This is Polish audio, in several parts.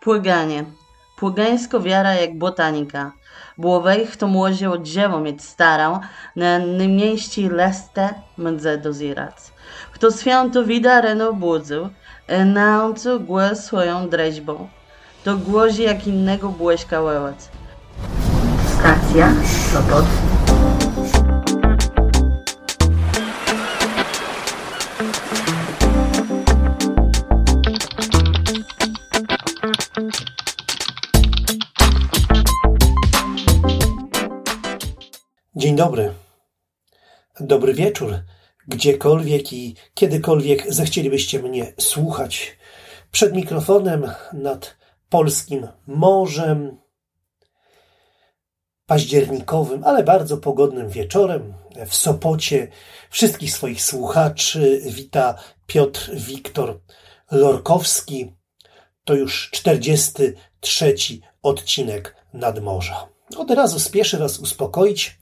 Płyganie. Płygańsko wiara jak botanika. Błowejch to młozie od dziewo mieć starał, na najmniejsi leste mędze dozirac. Kto święto wida reno budzył, nauczył głos swoją dreźbą. To głozi jak innego błeśka łełac. Stacja Sopot. Dzień dobry. Dobry wieczór. Gdziekolwiek i kiedykolwiek zechcielibyście mnie słuchać. Przed mikrofonem nad polskim morzem, październikowym, ale bardzo pogodnym wieczorem w Sopocie. Wszystkich swoich słuchaczy wita Piotr Wiktor Lorkowski. To już 43 odcinek Nadmorza. Od razu spieszę Was uspokoić,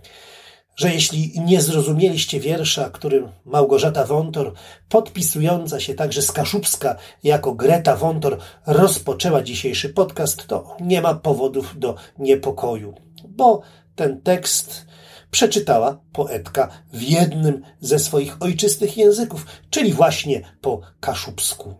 że jeśli nie zrozumieliście wiersza, którym Małgorzata Wątor, podpisująca się także z Kaszubska jako Greta Wątor, rozpoczęła dzisiejszy podcast, to nie ma powodów do niepokoju, bo ten tekst przeczytała poetka w jednym ze swoich ojczystych języków, czyli właśnie po kaszubsku.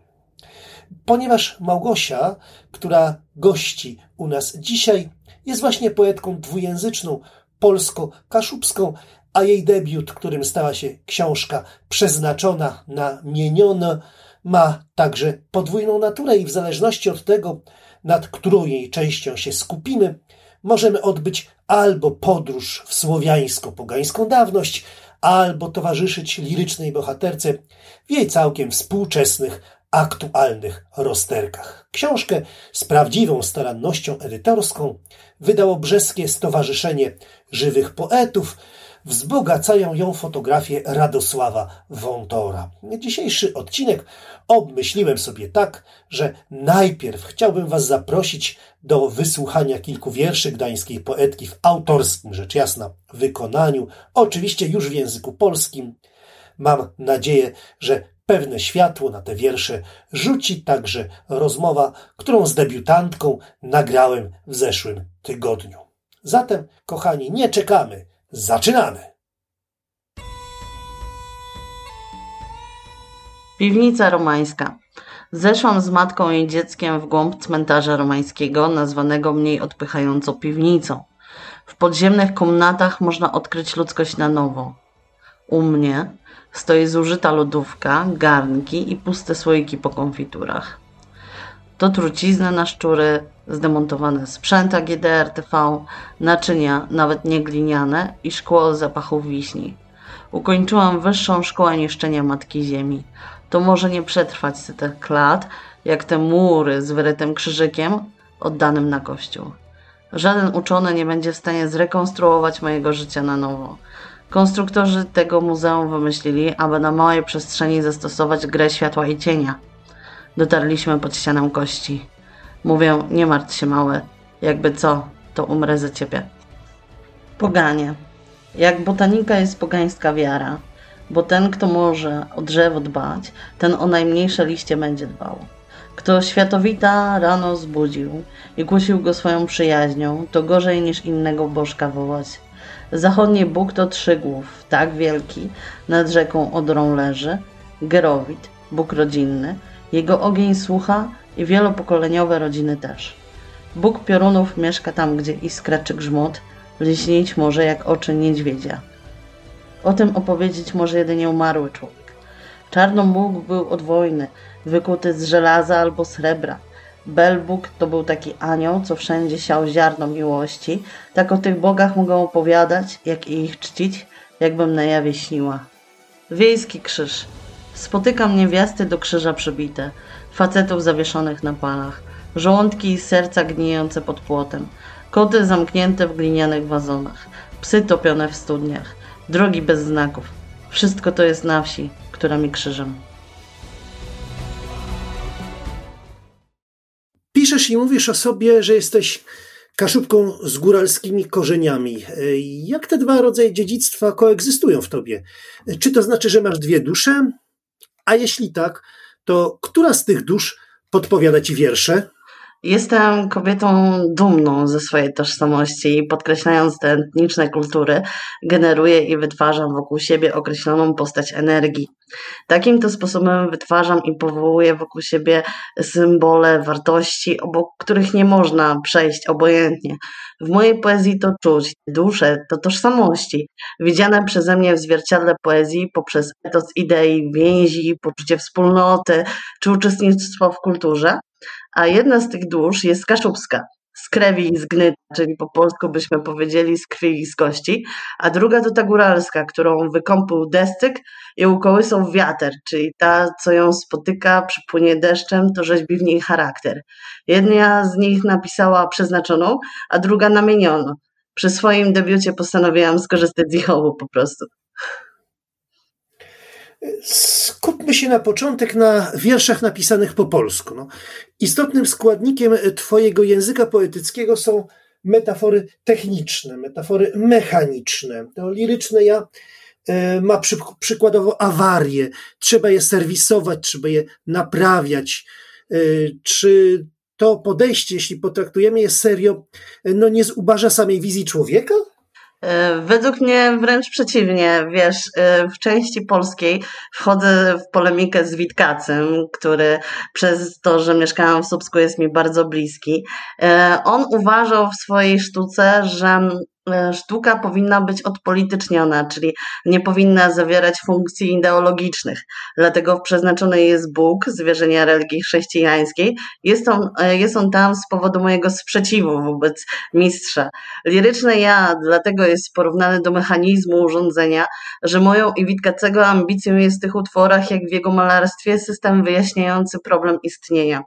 Ponieważ Małgosia, która gości u nas dzisiaj, jest właśnie poetką dwujęzyczną, polsko-kaszubską, a jej debiut, którym stała się książka przeznaczona na mienione, ma także podwójną naturę i w zależności od tego, nad którą jej częścią się skupimy, możemy odbyć albo podróż w słowiańsko-pogańską dawność, albo towarzyszyć lirycznej bohaterce w jej całkiem współczesnych, aktualnych rozterkach. Książkę z prawdziwą starannością edytorską wydało Brzeskie Stowarzyszenie Żywych Poetów, wzbogacają ją fotografie Radosława Wątora. Dzisiejszy odcinek obmyśliłem sobie tak, że najpierw chciałbym Was zaprosić do wysłuchania kilku wierszy gdańskiej poetki w autorskim, rzecz jasna, wykonaniu, oczywiście już w języku polskim. Mam nadzieję, że pewne światło na te wiersze rzuci także rozmowa, którą z debiutantką nagrałem w zeszłym tygodniu. Zatem, kochani, nie czekamy, zaczynamy! Piwnica romańska. Zeszłam z matką i dzieckiem w głąb cmentarza romańskiego, nazwanego mniej odpychająco piwnicą. W podziemnych komnatach można odkryć ludzkość na nowo. U mnie stoi zużyta lodówka, garnki i puste słoiki po konfiturach. To trucizny na szczury, zdemontowane sprzęta GDR-TV, naczynia nawet nie gliniane i szkło o zapachu wiśni. Ukończyłam wyższą szkołę niszczenia Matki Ziemi. To może nie przetrwać setek lat, jak te mury z wyrytym krzyżykiem oddanym na kościół. Żaden uczony nie będzie w stanie zrekonstruować mojego życia na nowo. Konstruktorzy tego muzeum wymyślili, aby na małej przestrzeni zastosować grę światła i cienia. Dotarliśmy pod ścianę kości. Mówię, nie martw się małe, jakby co, to umrę za ciebie. Poganie. Jak botanika jest pogańska wiara, bo ten, kto może o drzewo dbać, ten o najmniejsze liście będzie dbał. Kto światowita rano zbudził i kusił go swoją przyjaźnią, to gorzej niż innego bożka wołać. Zachodni Bóg to trzygłów, tak wielki, nad rzeką Odrą leży, Gerowit, Bóg rodzinny, jego ogień słucha i wielopokoleniowe rodziny też. Bóg piorunów mieszka tam, gdzie iskra czy grzmot lśnić może jak oczy niedźwiedzia. O tym opowiedzieć może jedynie umarły człowiek. Czarnomóg był od wojny, wykuty z żelaza albo srebra. Belbóg to był taki anioł, co wszędzie siał ziarno miłości. Tak o tych bogach mogę opowiadać, jak i ich czcić, jakbym na jawie śniła. Wiejski krzyż. Spotykam niewiasty do krzyża przybite, facetów zawieszonych na palach, żołądki i serca gnijące pod płotem, koty zamknięte w glinianych wazonach, psy topione w studniach, drogi bez znaków. Wszystko to jest na wsi, która mi krzyżem. Piszesz i mówisz o sobie, że jesteś kaszubką z góralskimi korzeniami. Jak te dwa rodzaje dziedzictwa koegzystują w tobie? Czy to znaczy, że masz dwie dusze? A jeśli tak, to która z tych dusz podpowiada ci wiersze? Jestem kobietą dumną ze swojej tożsamości i podkreślając te etniczne kultury, generuję i wytwarzam wokół siebie określoną postać energii. Takim to sposobem wytwarzam i powołuję wokół siebie symbole, wartości, obok których nie można przejść obojętnie. W mojej poezji to czuć, dusze, to tożsamości, widziane przeze mnie w zwierciadle poezji poprzez etos idei, więzi, poczucie wspólnoty czy uczestnictwo w kulturze, a jedna z tych dusz jest kaszubska, z krewi i z gnyta, czyli po polsku byśmy powiedzieli z krwi i z kości, a druga to ta góralska, którą wykąpił deszczyk i ukołysał wiatr, czyli ta, co ją spotyka, przypłynie deszczem, to rzeźbi w niej charakter. Jedna z nich napisała przeznaczoną, a druga namienioną. Przy swoim debiucie postanowiłam skorzystać z ich obu po prostu. Skupmy się na początek na wierszach napisanych po polsku. No, istotnym składnikiem Twojego języka poetyckiego są metafory techniczne, metafory mechaniczne. To liryczne ja e, ma przy, przykładowo awarie, trzeba je serwisować, trzeba je naprawiać. E, czy to podejście, jeśli potraktujemy je serio, no nie zubaża samej wizji człowieka? E, według mnie wręcz przeciwnie, wiesz, e, w części polskiej wchodzę w polemikę z Witkacem, który przez to, że mieszkałam w Słupsku jest mi bardzo bliski. E, on uważał w swojej sztuce, że sztuka powinna być odpolityczniona, czyli nie powinna zawierać funkcji ideologicznych. Dlatego przeznaczony jest Bóg, zwierzenia religii chrześcijańskiej. Jest on, e, jest on tam z powodu mojego sprzeciwu wobec mistrza. Liryczne ja dlatego jest porównany do mechanizmu urządzenia, że moją i Witkacego ambicją jest w tych utworach, jak w jego malarstwie, system wyjaśniający problem istnienia.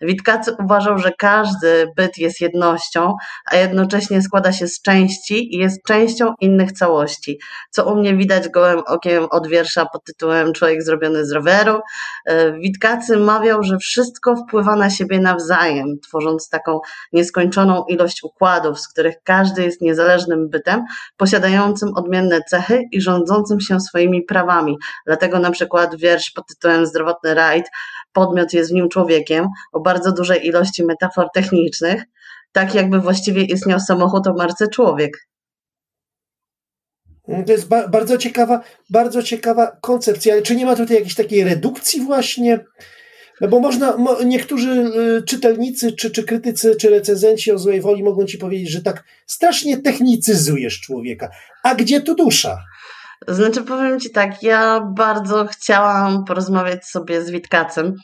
Witkacy uważał, że każdy byt jest jednością, a jednocześnie składa się z części i jest częścią innych całości, co u mnie widać gołym okiem od wiersza pod tytułem Człowiek zrobiony z roweru. E, Witkacy mawiał, że wszystko wpływa na siebie nawzajem, tworząc taką nieskończoną ilość układów, z których każdy jest niezależnym bytem, posiadającym odmienne cechy i rządzącym się swoimi prawami. Dlatego na przykład wiersz pod tytułem Zdrowotny rajd podmiot jest w nim człowiekiem, o bardzo dużej ilości metafor technicznych, tak jakby właściwie istniał samochód o marce człowiek. To jest ba bardzo ciekawa, bardzo ciekawa koncepcja, ale czy nie ma tutaj jakiejś takiej redukcji właśnie? No bo można, mo, niektórzy y, czytelnicy, czy, czy krytycy, czy recenzenci o złej woli mogą ci powiedzieć, że tak strasznie technicyzujesz człowieka. A gdzie tu dusza? Znaczy, powiem Ci tak, ja bardzo chciałam porozmawiać sobie z Witkacem.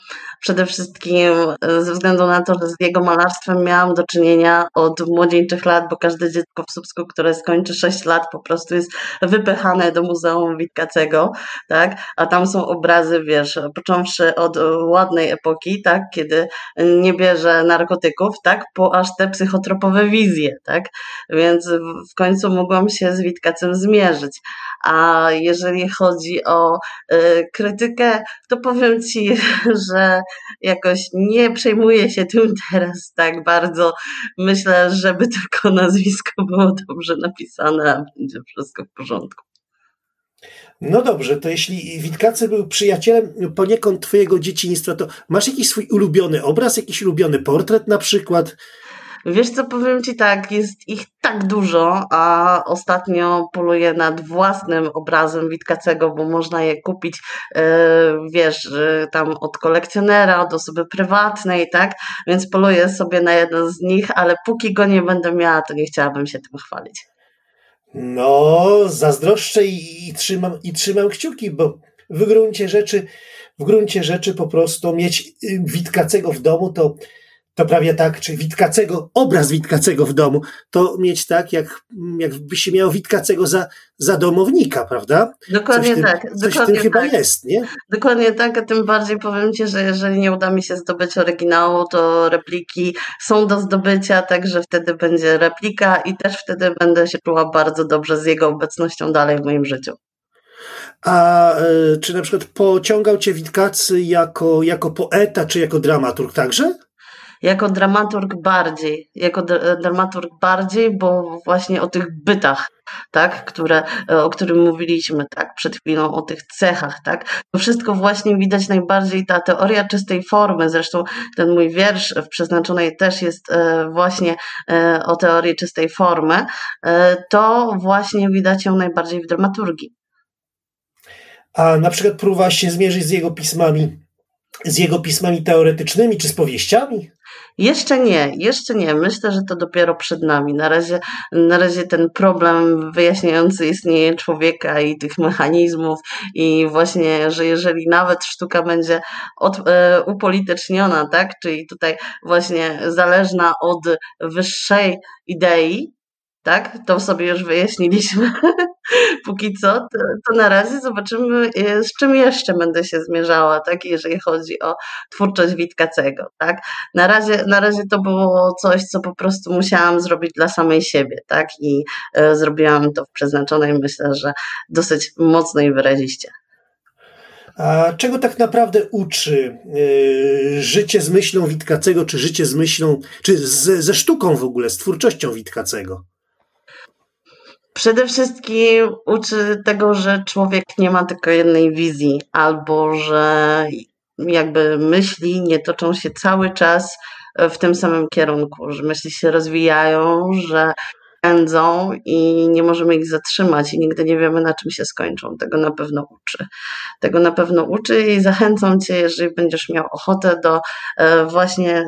Przede wszystkim e, ze względu na to, że z jego malarstwem miałam do czynienia od młodzieńczych lat, bo każde dziecko w Słupsku, które skończy 6 lat, po prostu jest wypychane do Muzeum Witkacego, tak? A tam są obrazy, wiesz, począwszy od ładnej epoki, tak? Kiedy nie bierze narkotyków, tak? Po aż te psychotropowe wizje, tak? Więc w końcu mogłam się z Witkacem zmierzyć. A jeżeli chodzi o y, krytykę, to powiem Ci, że jakoś nie przejmuję się tym teraz tak bardzo. Myślę, żeby tylko nazwisko było dobrze napisane, a będzie wszystko w porządku. No dobrze, to jeśli Witkacy był przyjacielem poniekąd twojego dzieciństwa, to masz jakiś swój ulubiony obraz, jakiś ulubiony portret na przykład? Wiesz co, powiem Ci tak, jest ich tak dużo, a ostatnio poluję nad własnym obrazem Witkacego, bo można je kupić, e, wiesz, tam od kolekcjonera, od osoby prywatnej, tak? Więc poluję sobie na jeden z nich, ale póki go nie będę miała, to nie chciałabym się tym chwalić. No, zazdroszczę i, i, trzymam, i trzymam kciuki, bo w gruncie rzeczy, w gruncie rzeczy po prostu mieć y, Witkacego w domu to to prawie tak, czy Witkacego, obraz Witkacego w domu, to mieć tak, jak, jakby się miał Witkacego za, za domownika, prawda? Dokładnie coś tak. Tym, coś dokładnie tym chyba tak. jest, nie? Dokładnie tak, a tym bardziej powiem Ci, że jeżeli nie uda mi się zdobyć oryginału, to repliki są do zdobycia, także wtedy będzie replika i też wtedy będę się czuła bardzo dobrze z jego obecnością dalej w moim życiu. A y, czy na przykład pociągał Cię Witkacy jako, jako poeta, czy jako dramaturg także? Jako dramaturg bardziej, jako dramaturg bardziej, bo właśnie o tych bytach, tak, które, o którym mówiliśmy, tak, przed chwilą, o tych cechach, tak. To wszystko właśnie widać najbardziej ta teoria czystej formy, zresztą ten mój wiersz w przeznaczonej też jest e, właśnie e, o teorii czystej formy, e, to właśnie widać ją najbardziej w dramaturgii. A na przykład próbowałaś się zmierzyć z jego pismami, z jego pismami teoretycznymi czy z powieściami? Jeszcze nie, jeszcze nie. Myślę, że to dopiero przed nami. Na razie, na razie ten problem wyjaśniający istnienie człowieka i tych mechanizmów, i właśnie, że jeżeli nawet sztuka będzie od, e, upolityczniona, tak, czyli tutaj właśnie zależna od wyższej idei, tak? To sobie już wyjaśniliśmy. Póki co, to, to, na razie zobaczymy, e, z czym jeszcze będę się zmierzała, tak? Jeżeli chodzi o twórczość Witkacego, tak? Na razie, na razie to było coś, co po prostu musiałam zrobić dla samej siebie, tak? I e, zrobiłam to w przeznaczonej, myślę, że dosyć mocno i wyraziście. A czego tak naprawdę uczy yy, życie z myślą Witkacego, czy życie z myślą, czy z, ze sztuką w ogóle, z twórczością Witkacego? Przede wszystkim uczy tego, że człowiek nie ma tylko jednej wizji, albo że jakby myśli nie toczą się cały czas w tym samym kierunku, że myśli się rozwijają, że pędzą i nie możemy ich zatrzymać i nigdy nie wiemy, na czym się skończą. Tego na pewno uczy. Tego na pewno uczy i zachęcam Cię, jeżeli będziesz miał ochotę do e, właśnie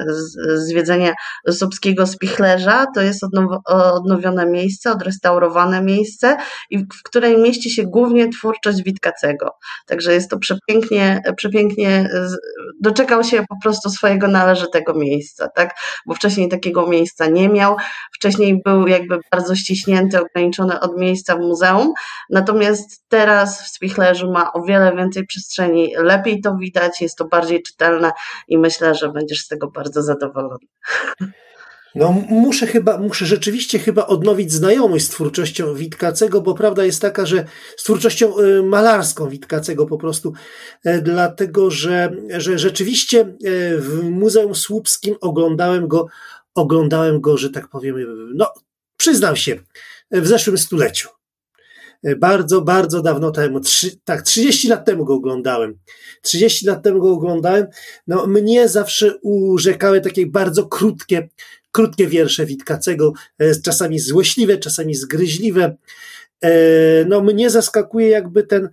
zwiedzenia Słupskiego Spichlerza. To jest odnowione miejsce, odrestaurowane miejsce, w której mieści się głównie twórczość Witkacego. Także jest to przepięknie, przepięknie doczekał się po prostu swojego należytego miejsca, tak? Bo wcześniej takiego miejsca nie miał. Wcześniej był jakby bardzo ściśnięty, ograniczony od miejsca w muzeum. Natomiast teraz w Spichlerzu ma o wiele więcej przestrzeni, lepiej to widać, jest to bardziej czytelne i myślę, że będziesz z tego bardzo zadowolony. No, muszę chyba, muszę rzeczywiście chyba odnowić znajomość z twórczością Witkacego, bo prawda jest taka, że z twórczością y, malarską Witkacego po prostu, e, dlatego że, że rzeczywiście e, w Muzeum Słupskim oglądałem go, oglądałem go, że tak powiem, no Przyznam się, w zeszłym stuleciu. Bardzo, bardzo dawno temu, trzy, tak, 30 lat temu go oglądałem. 30 lat temu go oglądałem. No, mnie zawsze urzekały takie bardzo krótkie, krótkie wiersze Witkacego, e, czasami złośliwe, czasami zgryźliwe. E, no, mnie zaskakuje jakby ten,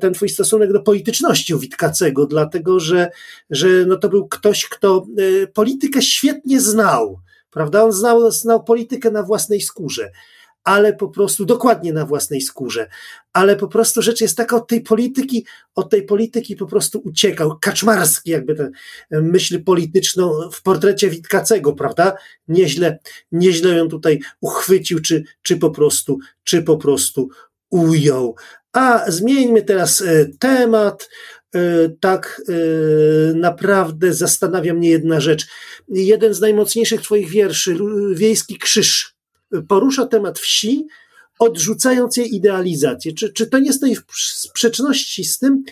ten twój stosunek do polityczności u Witkacego, dlatego że, że no to był ktoś, kto e, politykę świetnie znał prawda? On znał, znał politykę na własnej skórze, ale po prostu, dokładnie na własnej skórze, ale po prostu rzecz jest taka, od tej polityki, od tej polityki po prostu uciekał. Kaczmarski jakby tę myśl polityczną w portrecie Witkacego, prawda? Nieźle, nieźle ją tutaj uchwycił, czy, czy po prostu, czy po prostu ujął. A zmieńmy teraz e, temat. E, tak e, naprawdę zastanawia mnie jedna rzecz. Jeden z najmocniejszych Twoich wierszy, Wiejski Krzyż, porusza temat wsi, odrzucając jej idealizację. Czy, czy to nie stoi w sprzeczności z tym,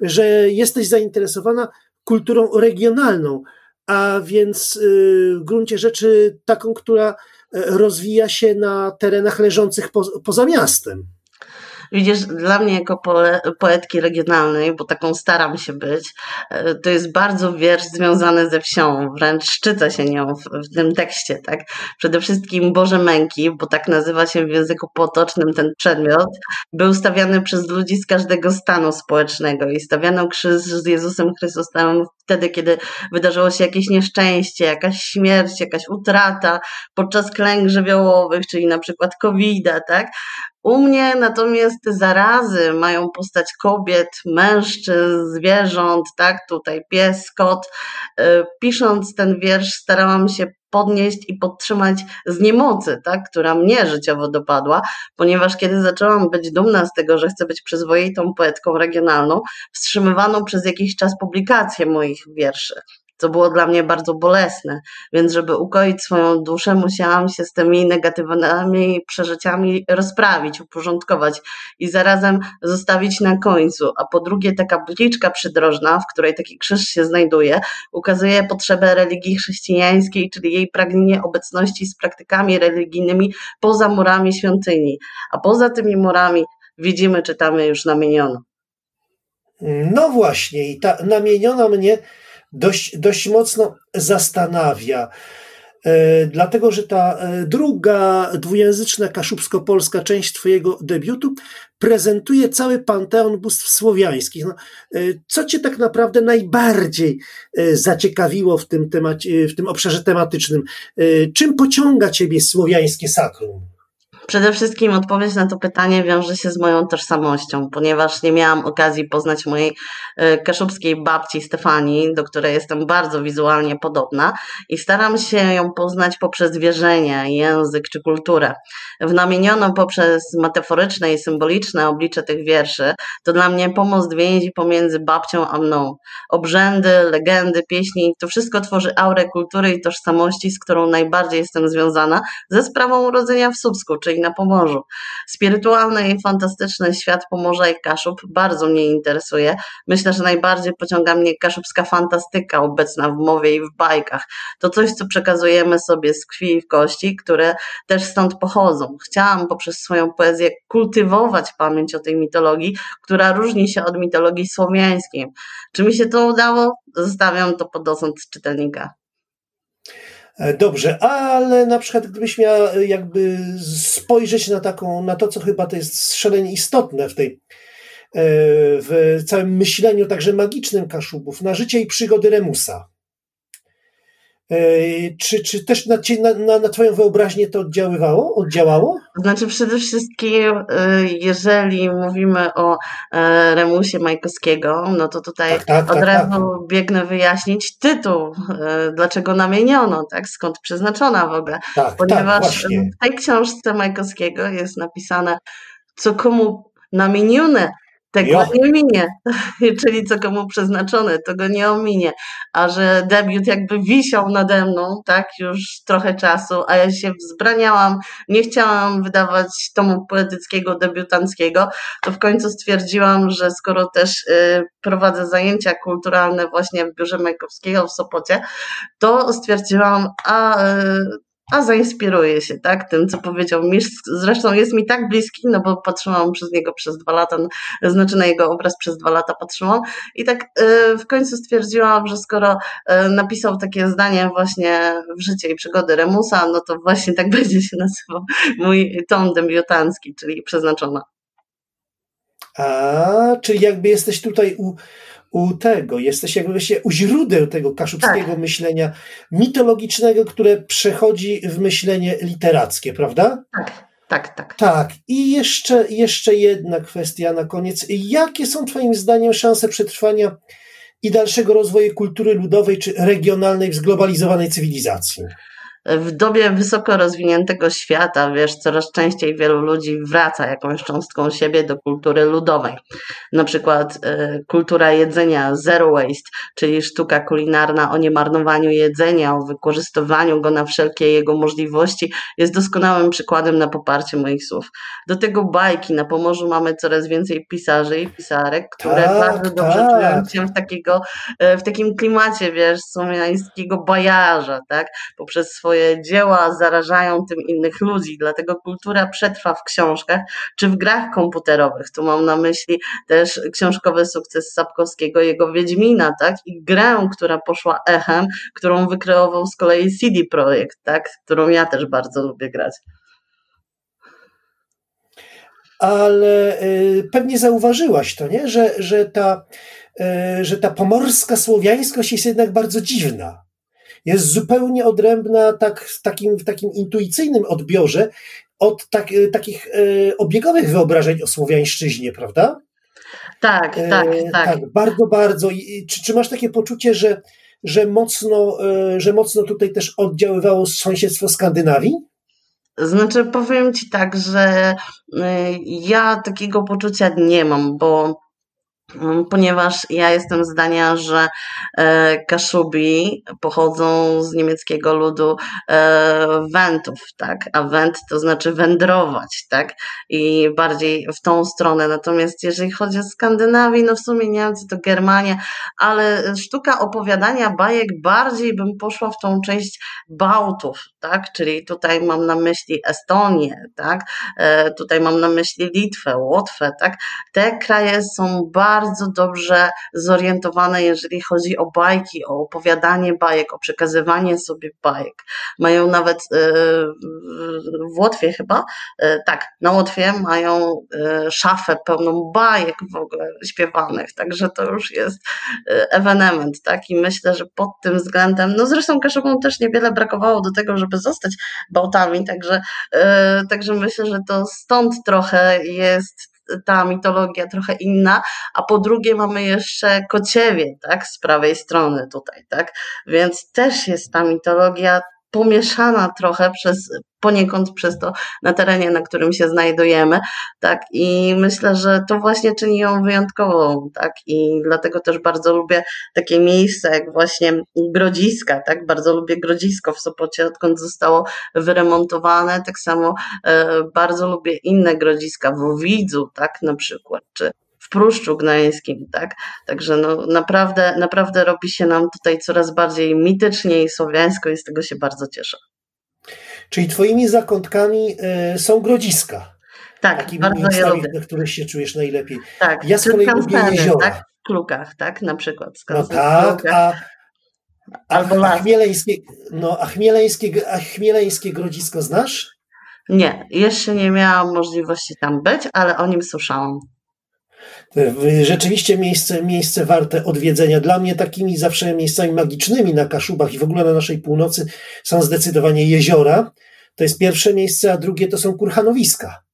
że jesteś zainteresowana kulturą regionalną, a więc y, w gruncie rzeczy taką, która rozwija się na terenach leżących po, poza miastem? Widzisz, dla mnie jako poetki regionalnej, bo taką staram się być, e, to jest bardzo wiersz związany ze wsią, wręcz szczycę się nią w, w tym tekście, tak? Przede wszystkim Boże Męki, bo tak nazywa się w języku potocznym ten przedmiot, był stawiany przez ludzi z każdego stanu społecznego i stawiano krzyż z Jezusem Chrystusem wtedy, kiedy wydarzyło się jakieś nieszczęście, jakaś śmierć, jakaś utrata podczas klęk żywiołowych, czyli na przykład covid tak? U mnie natomiast te zarazy mają postać kobiet, mężczyzn, zwierząt, tak? Tutaj pies, kot. E, pisząc ten wiersz, starałam się podnieść i podtrzymać z niemocy, tak, która mnie życiowo dopadła, ponieważ kiedy zaczęłam być dumna z tego, że chcę być przyzwoitą poetką regionalną, wstrzymywano przez jakiś czas publikację moich wierszy co było dla mnie bardzo bolesne. Więc, żeby ukoić swoją duszę, musiałam się z tymi negatywnymi przeżyciami rozprawić, uporządkować i zarazem zostawić na końcu. A po drugie, ta kapliczka przydrożna, w której taki krzyż się znajduje, ukazuje potrzebę religii chrześcijańskiej, czyli jej pragnienie obecności z praktykami religijnymi poza murami świątyni. A poza tymi murami widzimy, czytamy już namieniono. No właśnie, i ta namieniona mnie dość, dość mocno zastanawia. E, dlatego, że ta e, druga dwujęzyczna kaszubsko-polska część Twojego debiutu prezentuje cały panteon bóstw słowiańskich. No, e, co Cię tak naprawdę najbardziej zaciekawiło w tym, temacie, w tym obszarze tematycznym? Czym pociąga Ciebie słowiańskie sakrum? Przede wszystkim odpowiedź na to pytanie wiąże się z moją tożsamością, ponieważ nie miałam okazji poznać mojej e, kaszubskiej babci Stefanii, do której jestem bardzo wizualnie podobna i staram się ją poznać poprzez wierzenie, język czy kulturę. Wnamieniono poprzez metaforyczne i symboliczne oblicze tych wierszy, to dla mnie pomost więzi pomiędzy babcią a mną. Obrzędy, legendy, pieśni, to wszystko tworzy aurę kultury i tożsamości, z którą najbardziej jestem związana ze sprawą urodzenia w Słupsku, czyli na Pomorzu. Spirytualny i fantastyczny świat Pomorza i Kaszub bardzo mnie interesuje. Myślę, że najbardziej pociąga mnie kaszubska fantastyka obecna w mowie i w bajkach. To coś, co przekazujemy sobie z krwi i w kości, które też stąd pochodzą. Chciałam poprzez swoją poezję kultywować pamięć o tej mitologii, która różni się od mitologii słowiańskiej. Czy mi się to udało? Zostawiam to pod osąd czytelnika. E, dobrze, ale na przykład gdybyś miała e, jakby spojrzeć na taką, na to, co chyba to jest szalenie istotne w tej, e, w całym myśleniu także magicznym Kaszubów, na życie i przygody Remusa. Czy, czy też na, na, na Twoją wyobraźnię to oddziaływało? Oddziałało? Znaczy przede wszystkim, y, jeżeli mówimy o e, Remusie Majkowskiego, no to tutaj tak, tak, od tak, razu tak. biegnę wyjaśnić tytuł, e, dlaczego namieniono, tak, skąd przeznaczona w ogóle. Tak, tak, Ponieważ w tej książce Majkowskiego jest napisane, co komu namienione, tego jo. nie minie, czyli co komu przeznaczone, to go nie ominie. A że debiut jakby wisiał nade mną, tak, już trochę czasu, a ja się wzbraniałam, nie chciałam wydawać tomu poetyckiego, debiutanckiego, to w końcu stwierdziłam, że skoro też y, prowadzę zajęcia kulturalne właśnie w biurze Majkowskiego w Sopocie, to stwierdziłam, a y, a zainspiruje się tak, tym, co powiedział Misz. Zresztą jest mi tak bliski, no bo patrzyłam przez niego przez dwa lata, znaczy na jego obraz przez dwa lata patrzyłam i tak y, w końcu stwierdziłam, że skoro y, napisał takie zdanie właśnie w życie i przygody Remusa, no to właśnie tak będzie się nazywał mój tom debiutancki, czyli przeznaczona. A, czyli jakby jesteś tutaj u u tego, jesteś jakby się u źródeł tego kaszubskiego tak. myślenia mitologicznego, które przechodzi w myślenie literackie, prawda? Tak. Tak, tak. Tak. I jeszcze, jeszcze jedna kwestia na koniec. Jakie są Twoim zdaniem szanse przetrwania i dalszego rozwoju kultury ludowej czy regionalnej w zglobalizowanej cywilizacji? W dobie wysoko rozwiniętego świata, wiesz, coraz częściej wielu ludzi wraca jakąś cząstką siebie do kultury ludowej. Na przykład y, kultura jedzenia zero waste, czyli sztuka kulinarna o niemarnowaniu jedzenia, o wykorzystywaniu go na wszelkie jego możliwości, jest doskonałym przykładem na poparcie moich słów. Do tego bajki. Na Pomorzu mamy coraz więcej pisarzy i pisarek, które tak, bardzo dobrze tak. czują się w, takiego, e, w takim klimacie, wiesz, słowiańskiego bajarza, tak? Poprzez swoje swoje dzieła zarażają tym innych ludzi, dlatego kultura przetrwa w książkach czy w grach komputerowych. Tu mam na myśli też książkowy sukces Sapkowskiego, jego Wiedźmina, tak? I grę, która poszła echem, którą wykreował z kolei CD Projekt, tak? Którą ja też bardzo lubię grać ale y, pewnie zauważyłaś to, nie? Że, że, ta, y, że ta pomorska słowiańskość jest jednak bardzo dziwna jest zupełnie odrębna tak, w, takim, w takim intuicyjnym odbiorze od tak, e, takich e, obiegowych wyobrażeń o słowiańszczyźnie, prawda? Tak, e, tak, tak. tak bardzo, bardzo. I, czy, czy masz takie poczucie, że, że, mocno, e, że mocno tutaj też oddziaływało sąsiedztwo Skandynawii? Znaczy, powiem Ci tak, że e, ja takiego poczucia nie mam, bo ponieważ ja jestem zdania, że e, Kaszubi pochodzą z niemieckiego ludu e, wentów, tak? A went to znaczy wędrować, tak? I bardziej w tą stronę. Natomiast jeżeli chodzi o Skandynawię, no w sumie Niemcy to Germania, ale sztuka opowiadania bajek bardziej bym poszła w tą część Bałtów, tak? Czyli tutaj mam na myśli Estonię, tak? E, tutaj mam na myśli Litwę, Łotwę, tak? Te kraje są bardzo dobrze zorientowane, jeżeli chodzi o bajki, o opowiadanie bajek, o przekazywanie sobie bajek. Mają nawet e, w Łotwie chyba, e, tak, na Łotwie mają szafę pełną bajek w ogóle śpiewanych, także to już jest ewenement, tak, i myślę, że pod tym względem, no zresztą Kaszubom też niewiele brakowało do tego, żeby zostać bałtami, także, także myślę, że to stąd trochę jest ta mitologia trochę inna, a po drugie mamy jeszcze Kociewie, tak, z prawej strony tutaj, tak, więc też jest ta mitologia pomieszana trochę przez, poniekąd przez to na terenie, na którym się znajdujemy, tak, i myślę, że to właśnie czyni ją wyjątkową, tak, i dlatego też bardzo lubię takie miejsca jak właśnie Grodziska, tak, bardzo lubię Grodzisko w Sopocie, odkąd zostało wyremontowane, tak samo e, bardzo lubię inne Grodziska w Widzu, tak, na przykład, czy w Pruszczu Gdańskim, tak? Także no, naprawdę, naprawdę robi się nam tutaj coraz bardziej mitycznie i słowiańsko i z tego się bardzo cieszę. Czyli twoimi zakątkami y, są grodziska. Tak, Takimi bardzo je lubię. na których się czujesz najlepiej. Tak, ja z kolei lubię jeziora. Tak? W klukach, tak? Na przykład. No tak, a, Albo a, chmieleńskie, no, a, chmieleńskie, a chmieleńskie grodzisko znasz? Nie, jeszcze nie miałam możliwości tam być, ale o nim słyszałam. Rzeczywiście miejsce, miejsce warte odwiedzenia. Dla mnie takimi zawsze miejscami magicznymi na Kaszubach i w ogóle na naszej północy są zdecydowanie jeziora. To jest pierwsze miejsce, a drugie to są kurhanowiska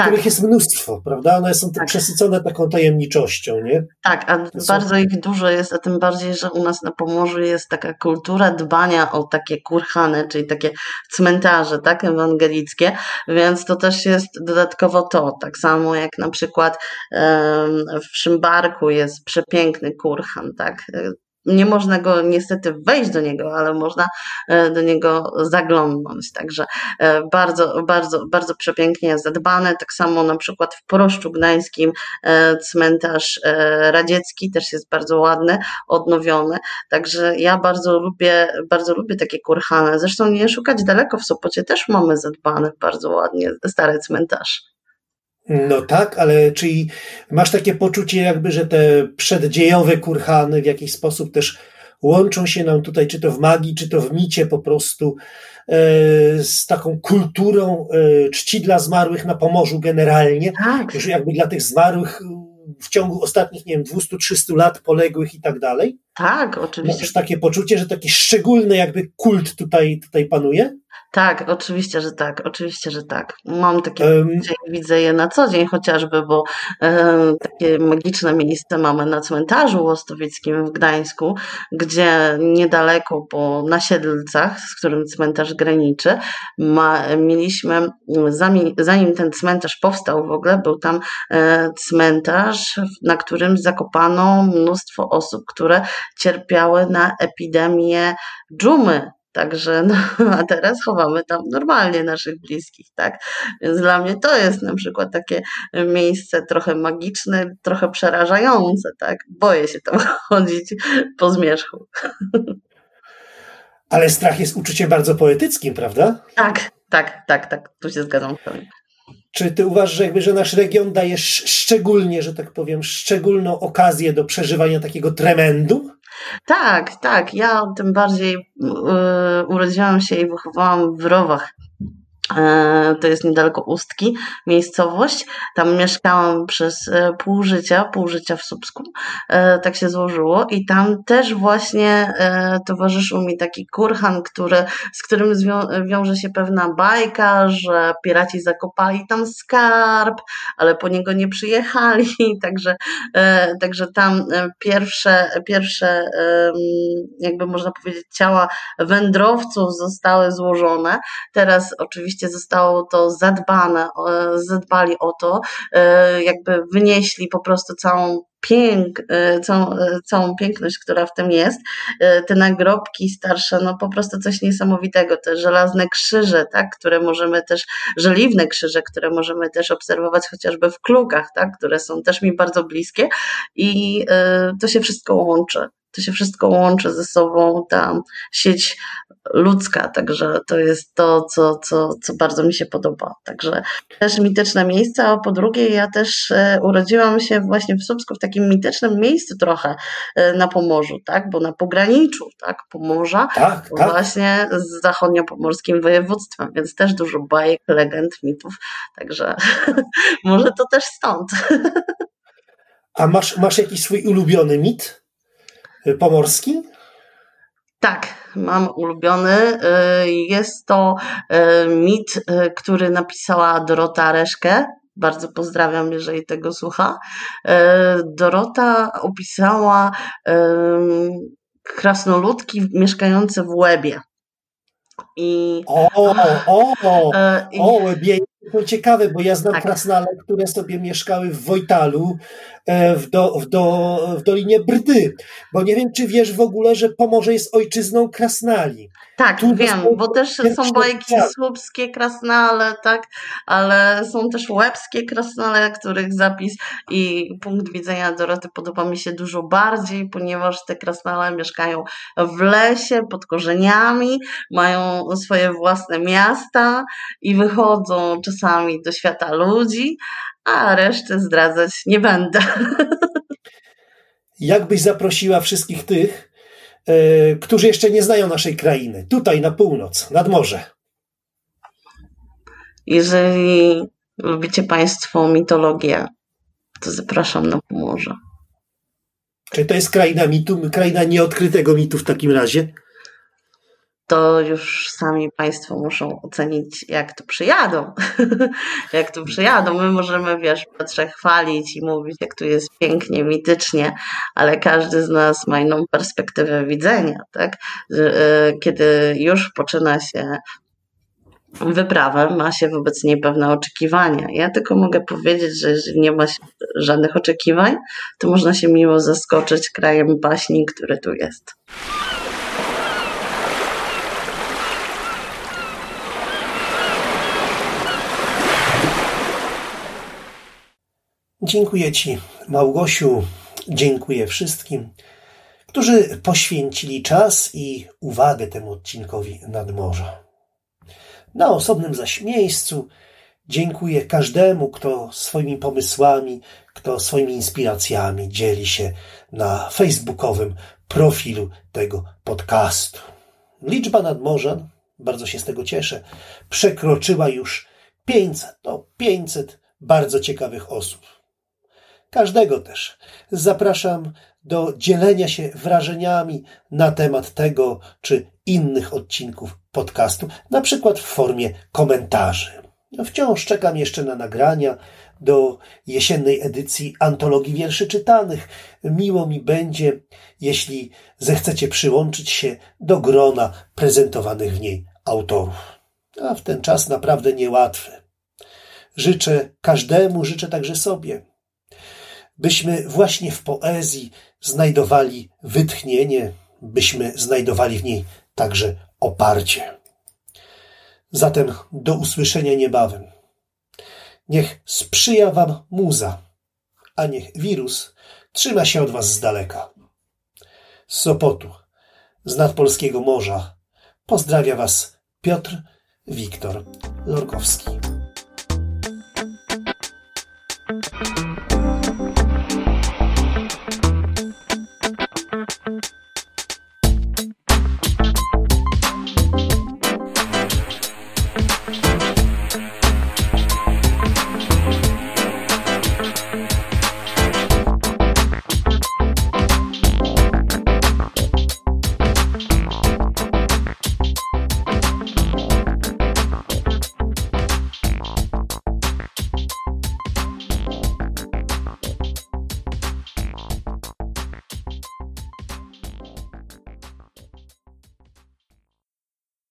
tak. których jest mnóstwo, prawda? One są tak. przesycone taką tajemniczością, nie? Tak, a bardzo ich dużo jest, a tym bardziej, że u nas na Pomorzu jest taka kultura dbania o takie kurhany, czyli takie cmentarze, tak, ewangelickie, więc to też jest dodatkowo to, tak samo jak na przykład w Szymbarku jest przepiękny kurhan, tak, nie można go niestety wejść do niego, ale można e, do niego zaglądnąć. Także e, bardzo, bardzo, bardzo przepięknie zadbane. Tak samo na przykład w Poroszczu Gdańskim e, cmentarz radziecki też jest bardzo ładny, odnowiony. Także ja bardzo lubię, bardzo lubię takie kurhany. Zresztą nie szukać daleko w Sopocie też mamy zadbany bardzo ładnie stary cmentarz. No tak, ale czyli masz takie poczucie jakby, że te przeddziejowe kurhany w jakiś sposób też łączą się nam tutaj, czy to w magii, czy to w micie po prostu e, z taką kulturą e, czci dla zmarłych na Pomorzu generalnie, tak. że jakby dla tych zmarłych w ciągu ostatnich, nie wiem, 200-300 lat poległych i tak dalej. Tak, oczywiście. Masz takie poczucie, że taki szczególny jakby kult tutaj, tutaj panuje? Tak, oczywiście, że tak, oczywiście, że tak. Mam takie, um, widzę je na co dzień chociażby, bo e, takie magiczne miejsce mamy na cmentarzu łostowickim w Gdańsku, gdzie niedaleko po Nasiedlcach, z którym cmentarz graniczy, ma, mieliśmy, zanim, zanim ten cmentarz powstał w ogóle, był tam e, cmentarz, na którym zakopano mnóstwo osób, które cierpiały na epidemię dżumy Także, no, a teraz chowamy tam normalnie naszych bliskich, tak? Więc dla mnie to jest na przykład takie miejsce trochę magiczne, trochę przerażające, tak? Boję się tam chodzić po zmierzchu. Ale strach jest uczuciem bardzo poetyckim, prawda? Tak, tak, tak, tak. Tu się zgadzam z Tobą. Czy ty uważasz, że, jakby, że nasz region daje szczególnie, że tak powiem, szczególną okazję do przeżywania takiego tremendu? Tak, tak. Ja tym bardziej yy, urodziłam się i wychowałam w Rowach to jest niedaleko Ustki, miejscowość. Tam mieszkałam przez e, pół życia, pół życia w Subsku. E, tak się złożyło i tam też właśnie towarzyszył mi taki kurhan, który, z którym zwią- wiąże się pewna bajka, że piraci zakopali tam skarb, ale po niego nie przyjechali, także, także tam pierwsze, pierwsze jakby można powiedzieć ciała wędrowców zostały złożone. Teraz oczywiście rzeczywiście zostało to zadbane, zadbali o to, e, jakby wynieśli po prostu całą pięk, e, całą, e, całą piękność, która w tym jest. Te nagrobki starsze, no po prostu coś niesamowitego. Te żelazne krzyże, tak, które możemy też, żeliwne krzyże, które możemy też obserwować chociażby w klukach, tak, które są też mi bardzo bliskie i to się wszystko łączy to się wszystko łączy ze sobą, ta sieć ludzka, także to jest to, co, co, co bardzo mi się podoba. Także też mityczne miejsca, a po drugie ja też e, urodziłam się właśnie w Słupsku w takim mitycznym miejscu trochę e, na Pomorzu, tak, bo na pograniczu, tak, Pomorza, tak, tak. właśnie z zachodniopomorskim województwem, więc też dużo bajek, legend, mitów, także może to też stąd. A masz, masz jakiś swój ulubiony mit pomorski? Tak, mam ulubiony. Y, jest to y, mit, y, który napisała Dorota Reszkę. Bardzo pozdrawiam, jeżeli tego słucha. Dorota opisała krasnoludki mieszkające w Łebie. I, o, o, o, o, Łebie to ciekawe, bo ja znam tak. krasnale, które sobie mieszkały w Wojtalu, e, w, do, w, do, w Dolinie Brdy. Bo nie wiem, czy wiesz w ogóle, że Pomorze jest ojczyzną krasnali. Tak, tu wiem, bo też są bajki słupskie krasnale, tak, ale są też łebskie krasnale, których zapis i punkt widzenia Doroty podoba mi się dużo bardziej, ponieważ te krasnale mieszkają w lesie, pod korzeniami, mają swoje własne miasta i wychodzą czasami do świata ludzi, a resztę zdradzać nie będę. Jakbyś zaprosiła wszystkich tych, którzy jeszcze nie znają naszej krainy, tutaj na północ, nad morze. Jeżeli lubicie Państwo mitologię, to zapraszam na Pomorze. Czy to jest kraina mitu, kraina nieodkrytego mitu w takim razie? To już sami Państwo muszą ocenić, jak tu przyjadą. jak tu przyjadą. My możemy, wiesz, Piotrze, chwalić i mówić, jak tu jest pięknie, mitycznie, ale każdy z nas ma inną perspektywę widzenia, tak? E, kiedy już poczyna się wyprawę, ma się wobec niej pewne oczekiwania. Ja tylko mogę powiedzieć, że jeżeli nie ma żadnych oczekiwań, to można się miło zaskoczyć krajem baśni, który tu jest. Dziękuję Ci, Małgosiu, dziękuję wszystkim, którzy poświęcili czas i uwagę temu odcinkowi nadmorza. Na osobnym zaś miejscu dziękuję każdemu, kto swoimi pomysłami, kto swoimi inspiracjami dzieli się na facebookowym profilu tego podcastu. Liczba nadmorzan, bardzo się z tego cieszę, przekroczyła już 500, to 500 bardzo ciekawych osób każdego też. Zapraszam do dzielenia się wrażeniami na temat tego czy innych odcinków podcastu, na przykład w formie komentarzy. Wciąż czekam jeszcze na nagrania do jesiennej edycji antologii wierszy czytanych. Miło mi będzie, jeśli zechcecie przyłączyć się do grona prezentowanych w niej autorów. A w ten czas naprawdę niełatwy. Życzę każdemu, życzę także sobie byśmy właśnie w poezji znajdowali wytchnienie, byśmy znajdowali w niej także oparcie. Zatem do usłyszenia niebawem. Niech sprzyja Wam muza, a niech wirus trzyma się od Was z daleka. Z Sopotu, z nadpolskiego morza, pozdrawia Was Piotr Wiktor Lorkowski.